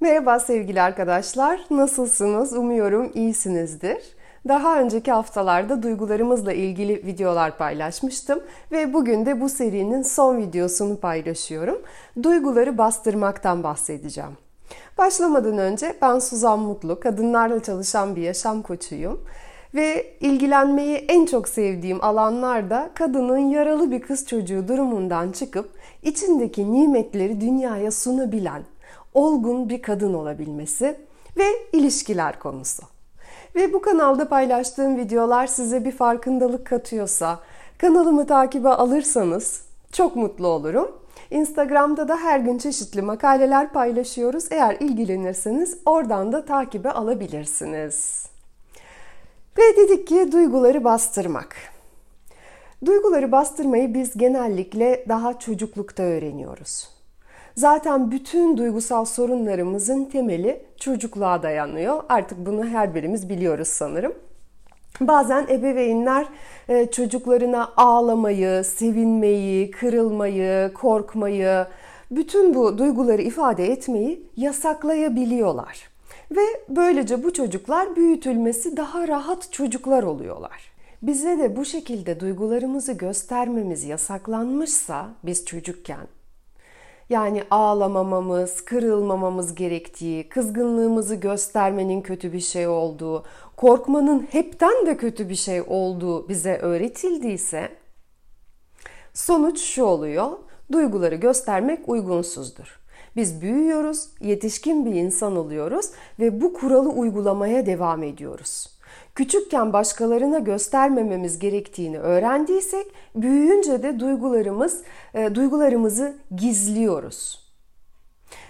Merhaba sevgili arkadaşlar. Nasılsınız? Umuyorum iyisinizdir. Daha önceki haftalarda duygularımızla ilgili videolar paylaşmıştım ve bugün de bu serinin son videosunu paylaşıyorum. Duyguları bastırmaktan bahsedeceğim. Başlamadan önce ben Suzan Mutlu, kadınlarla çalışan bir yaşam koçuyum. Ve ilgilenmeyi en çok sevdiğim alanlarda kadının yaralı bir kız çocuğu durumundan çıkıp içindeki nimetleri dünyaya sunabilen, olgun bir kadın olabilmesi ve ilişkiler konusu. Ve bu kanalda paylaştığım videolar size bir farkındalık katıyorsa, kanalımı takibe alırsanız çok mutlu olurum. Instagram'da da her gün çeşitli makaleler paylaşıyoruz. Eğer ilgilenirseniz oradan da takibe alabilirsiniz. Ve dedik ki duyguları bastırmak. Duyguları bastırmayı biz genellikle daha çocuklukta öğreniyoruz. Zaten bütün duygusal sorunlarımızın temeli çocukluğa dayanıyor. Artık bunu her birimiz biliyoruz sanırım. Bazen ebeveynler e, çocuklarına ağlamayı, sevinmeyi, kırılmayı, korkmayı, bütün bu duyguları ifade etmeyi yasaklayabiliyorlar. Ve böylece bu çocuklar büyütülmesi daha rahat çocuklar oluyorlar. Bize de bu şekilde duygularımızı göstermemiz yasaklanmışsa biz çocukken yani ağlamamamız, kırılmamamız gerektiği, kızgınlığımızı göstermenin kötü bir şey olduğu, korkmanın hepten de kötü bir şey olduğu bize öğretildiyse sonuç şu oluyor. Duyguları göstermek uygunsuzdur. Biz büyüyoruz, yetişkin bir insan oluyoruz ve bu kuralı uygulamaya devam ediyoruz küçükken başkalarına göstermememiz gerektiğini öğrendiysek büyüyünce de duygularımız e, duygularımızı gizliyoruz.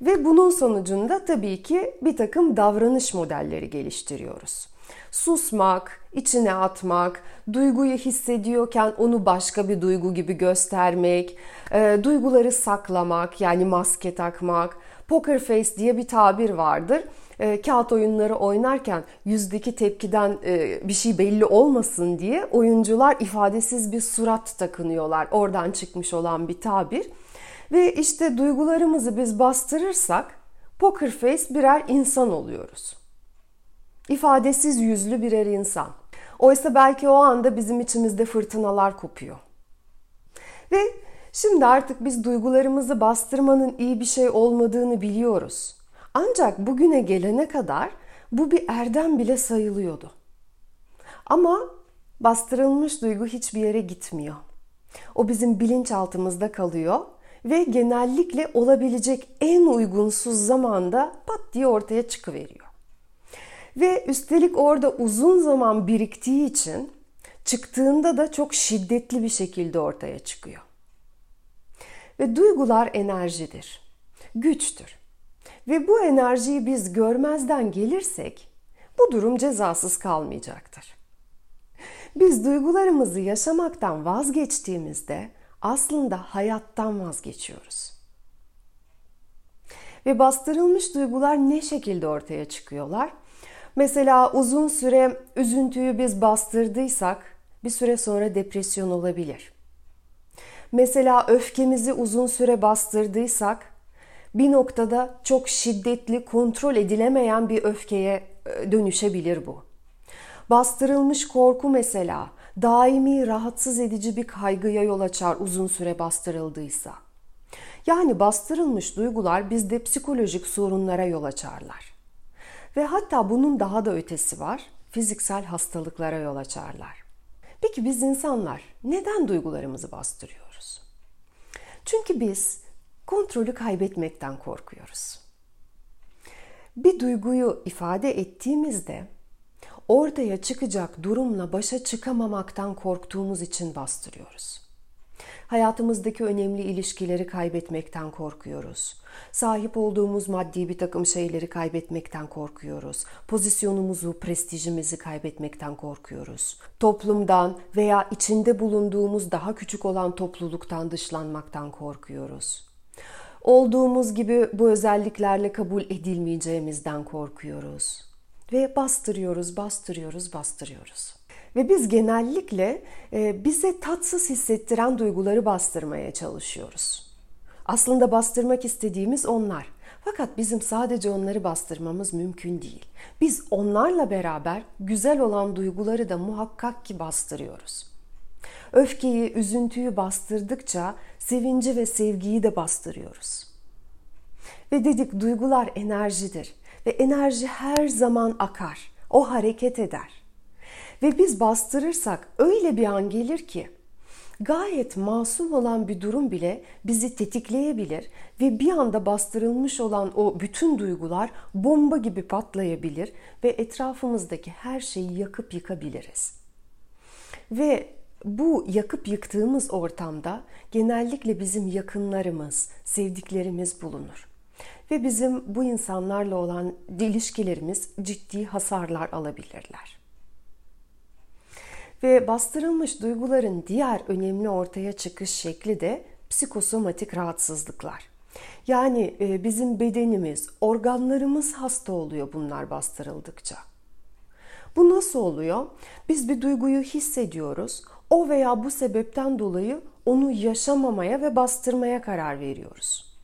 Ve bunun sonucunda tabii ki bir takım davranış modelleri geliştiriyoruz. Susmak, içine atmak, duyguyu hissediyorken onu başka bir duygu gibi göstermek, e, duyguları saklamak yani maske takmak, poker face diye bir tabir vardır e, kağıt oyunları oynarken yüzdeki tepkiden e, bir şey belli olmasın diye oyuncular ifadesiz bir surat takınıyorlar. Oradan çıkmış olan bir tabir. Ve işte duygularımızı biz bastırırsak poker face birer insan oluyoruz. İfadesiz yüzlü birer insan. Oysa belki o anda bizim içimizde fırtınalar kopuyor. Ve şimdi artık biz duygularımızı bastırmanın iyi bir şey olmadığını biliyoruz. Ancak bugüne gelene kadar bu bir erdem bile sayılıyordu. Ama bastırılmış duygu hiçbir yere gitmiyor. O bizim bilinçaltımızda kalıyor ve genellikle olabilecek en uygunsuz zamanda pat diye ortaya çıkıveriyor. Ve üstelik orada uzun zaman biriktiği için çıktığında da çok şiddetli bir şekilde ortaya çıkıyor. Ve duygular enerjidir, güçtür. Ve bu enerjiyi biz görmezden gelirsek bu durum cezasız kalmayacaktır. Biz duygularımızı yaşamaktan vazgeçtiğimizde aslında hayattan vazgeçiyoruz. Ve bastırılmış duygular ne şekilde ortaya çıkıyorlar? Mesela uzun süre üzüntüyü biz bastırdıysak bir süre sonra depresyon olabilir. Mesela öfkemizi uzun süre bastırdıysak bir noktada çok şiddetli, kontrol edilemeyen bir öfkeye e, dönüşebilir bu. Bastırılmış korku mesela daimi rahatsız edici bir kaygıya yol açar uzun süre bastırıldıysa. Yani bastırılmış duygular bizde psikolojik sorunlara yol açarlar. Ve hatta bunun daha da ötesi var. Fiziksel hastalıklara yol açarlar. Peki biz insanlar neden duygularımızı bastırıyoruz? Çünkü biz kontrolü kaybetmekten korkuyoruz. Bir duyguyu ifade ettiğimizde ortaya çıkacak durumla başa çıkamamaktan korktuğumuz için bastırıyoruz. Hayatımızdaki önemli ilişkileri kaybetmekten korkuyoruz. Sahip olduğumuz maddi bir takım şeyleri kaybetmekten korkuyoruz. Pozisyonumuzu, prestijimizi kaybetmekten korkuyoruz. Toplumdan veya içinde bulunduğumuz daha küçük olan topluluktan dışlanmaktan korkuyoruz. Olduğumuz gibi bu özelliklerle kabul edilmeyeceğimizden korkuyoruz. Ve bastırıyoruz, bastırıyoruz, bastırıyoruz. Ve biz genellikle e, bize tatsız hissettiren duyguları bastırmaya çalışıyoruz. Aslında bastırmak istediğimiz onlar. Fakat bizim sadece onları bastırmamız mümkün değil. Biz onlarla beraber güzel olan duyguları da muhakkak ki bastırıyoruz. Öfkeyi, üzüntüyü bastırdıkça sevinci ve sevgiyi de bastırıyoruz. Ve dedik duygular enerjidir ve enerji her zaman akar. O hareket eder. Ve biz bastırırsak öyle bir an gelir ki gayet masum olan bir durum bile bizi tetikleyebilir ve bir anda bastırılmış olan o bütün duygular bomba gibi patlayabilir ve etrafımızdaki her şeyi yakıp yıkabiliriz. Ve bu yakıp yıktığımız ortamda genellikle bizim yakınlarımız, sevdiklerimiz bulunur. Ve bizim bu insanlarla olan ilişkilerimiz ciddi hasarlar alabilirler. Ve bastırılmış duyguların diğer önemli ortaya çıkış şekli de psikosomatik rahatsızlıklar. Yani e, bizim bedenimiz, organlarımız hasta oluyor bunlar bastırıldıkça. Bu nasıl oluyor? Biz bir duyguyu hissediyoruz. O veya bu sebepten dolayı onu yaşamamaya ve bastırmaya karar veriyoruz.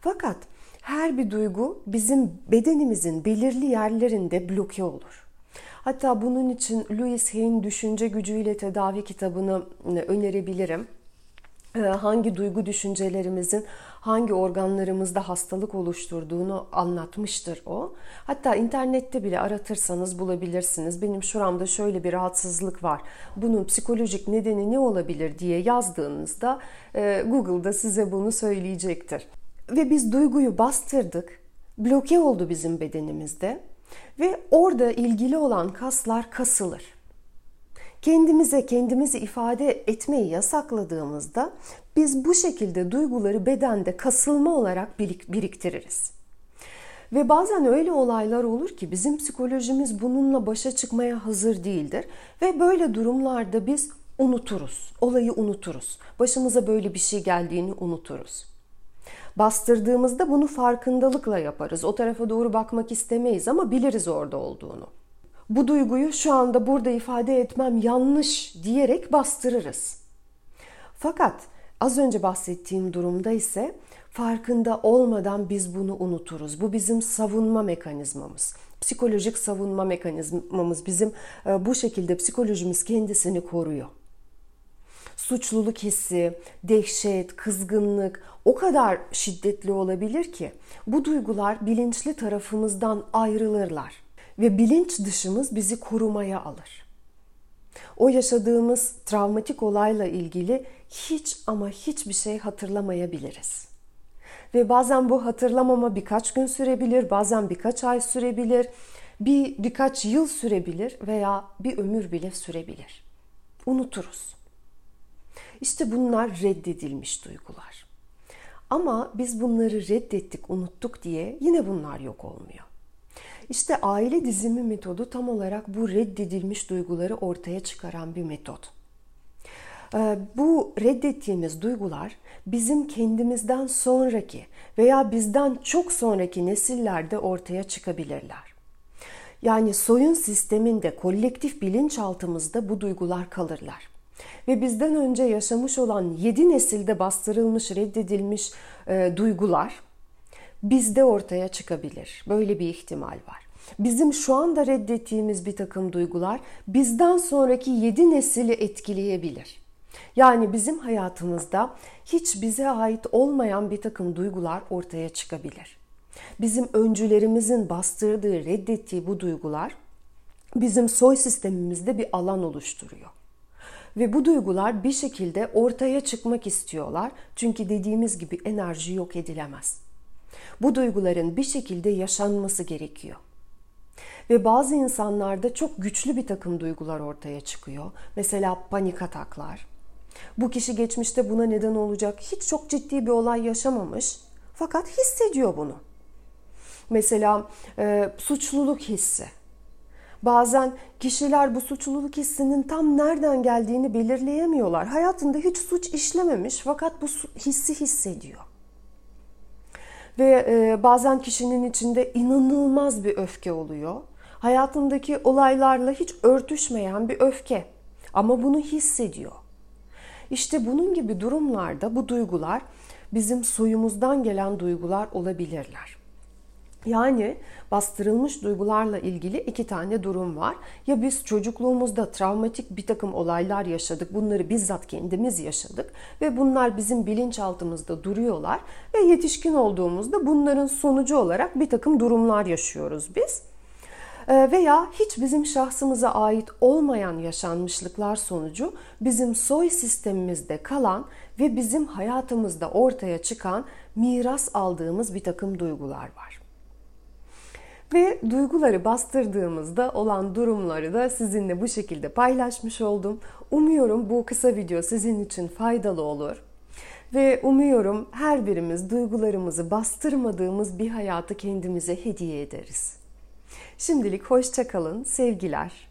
Fakat her bir duygu bizim bedenimizin belirli yerlerinde bloke olur. Hatta bunun için Louis Hay'in Düşünce Gücüyle Tedavi kitabını e, önerebilirim. E, hangi duygu düşüncelerimizin hangi organlarımızda hastalık oluşturduğunu anlatmıştır o. Hatta internette bile aratırsanız bulabilirsiniz. Benim şuramda şöyle bir rahatsızlık var. Bunun psikolojik nedeni ne olabilir diye yazdığınızda e, Google'da size bunu söyleyecektir. Ve biz duyguyu bastırdık. Bloke oldu bizim bedenimizde ve orada ilgili olan kaslar kasılır. Kendimize kendimizi ifade etmeyi yasakladığımızda biz bu şekilde duyguları bedende kasılma olarak biriktiririz. Ve bazen öyle olaylar olur ki bizim psikolojimiz bununla başa çıkmaya hazır değildir ve böyle durumlarda biz unuturuz. Olayı unuturuz. Başımıza böyle bir şey geldiğini unuturuz. Bastırdığımızda bunu farkındalıkla yaparız. O tarafa doğru bakmak istemeyiz ama biliriz orada olduğunu. Bu duyguyu şu anda burada ifade etmem yanlış diyerek bastırırız. Fakat az önce bahsettiğim durumda ise farkında olmadan biz bunu unuturuz. Bu bizim savunma mekanizmamız. Psikolojik savunma mekanizmamız bizim e, bu şekilde psikolojimiz kendisini koruyor suçluluk hissi, dehşet, kızgınlık o kadar şiddetli olabilir ki bu duygular bilinçli tarafımızdan ayrılırlar ve bilinç dışımız bizi korumaya alır. O yaşadığımız travmatik olayla ilgili hiç ama hiçbir şey hatırlamayabiliriz. Ve bazen bu hatırlamama birkaç gün sürebilir, bazen birkaç ay sürebilir, bir birkaç yıl sürebilir veya bir ömür bile sürebilir. Unuturuz. İşte bunlar reddedilmiş duygular. Ama biz bunları reddettik, unuttuk diye yine bunlar yok olmuyor. İşte aile dizimi metodu tam olarak bu reddedilmiş duyguları ortaya çıkaran bir metot. Ee, bu reddettiğimiz duygular bizim kendimizden sonraki veya bizden çok sonraki nesillerde ortaya çıkabilirler. Yani soyun sisteminde kolektif bilinçaltımızda bu duygular kalırlar ve bizden önce yaşamış olan yedi nesilde bastırılmış, reddedilmiş e, duygular bizde ortaya çıkabilir. Böyle bir ihtimal var. Bizim şu anda reddettiğimiz bir takım duygular bizden sonraki yedi nesili etkileyebilir. Yani bizim hayatımızda hiç bize ait olmayan bir takım duygular ortaya çıkabilir. Bizim öncülerimizin bastırdığı, reddettiği bu duygular bizim soy sistemimizde bir alan oluşturuyor. Ve bu duygular bir şekilde ortaya çıkmak istiyorlar. Çünkü dediğimiz gibi enerji yok edilemez. Bu duyguların bir şekilde yaşanması gerekiyor. Ve bazı insanlarda çok güçlü bir takım duygular ortaya çıkıyor. Mesela panik ataklar. Bu kişi geçmişte buna neden olacak hiç çok ciddi bir olay yaşamamış fakat hissediyor bunu. Mesela e, suçluluk hissi. Bazen kişiler bu suçluluk hissinin tam nereden geldiğini belirleyemiyorlar. Hayatında hiç suç işlememiş fakat bu hissi hissediyor. Ve e, bazen kişinin içinde inanılmaz bir öfke oluyor. Hayatındaki olaylarla hiç örtüşmeyen bir öfke ama bunu hissediyor. İşte bunun gibi durumlarda bu duygular bizim soyumuzdan gelen duygular olabilirler. Yani bastırılmış duygularla ilgili iki tane durum var. Ya biz çocukluğumuzda travmatik bir takım olaylar yaşadık, bunları bizzat kendimiz yaşadık ve bunlar bizim bilinçaltımızda duruyorlar ve yetişkin olduğumuzda bunların sonucu olarak bir takım durumlar yaşıyoruz biz. Ee, veya hiç bizim şahsımıza ait olmayan yaşanmışlıklar sonucu bizim soy sistemimizde kalan ve bizim hayatımızda ortaya çıkan miras aldığımız bir takım duygular var. Ve duyguları bastırdığımızda olan durumları da sizinle bu şekilde paylaşmış oldum. Umuyorum bu kısa video sizin için faydalı olur. Ve umuyorum her birimiz duygularımızı bastırmadığımız bir hayatı kendimize hediye ederiz. Şimdilik hoşça kalın, sevgiler.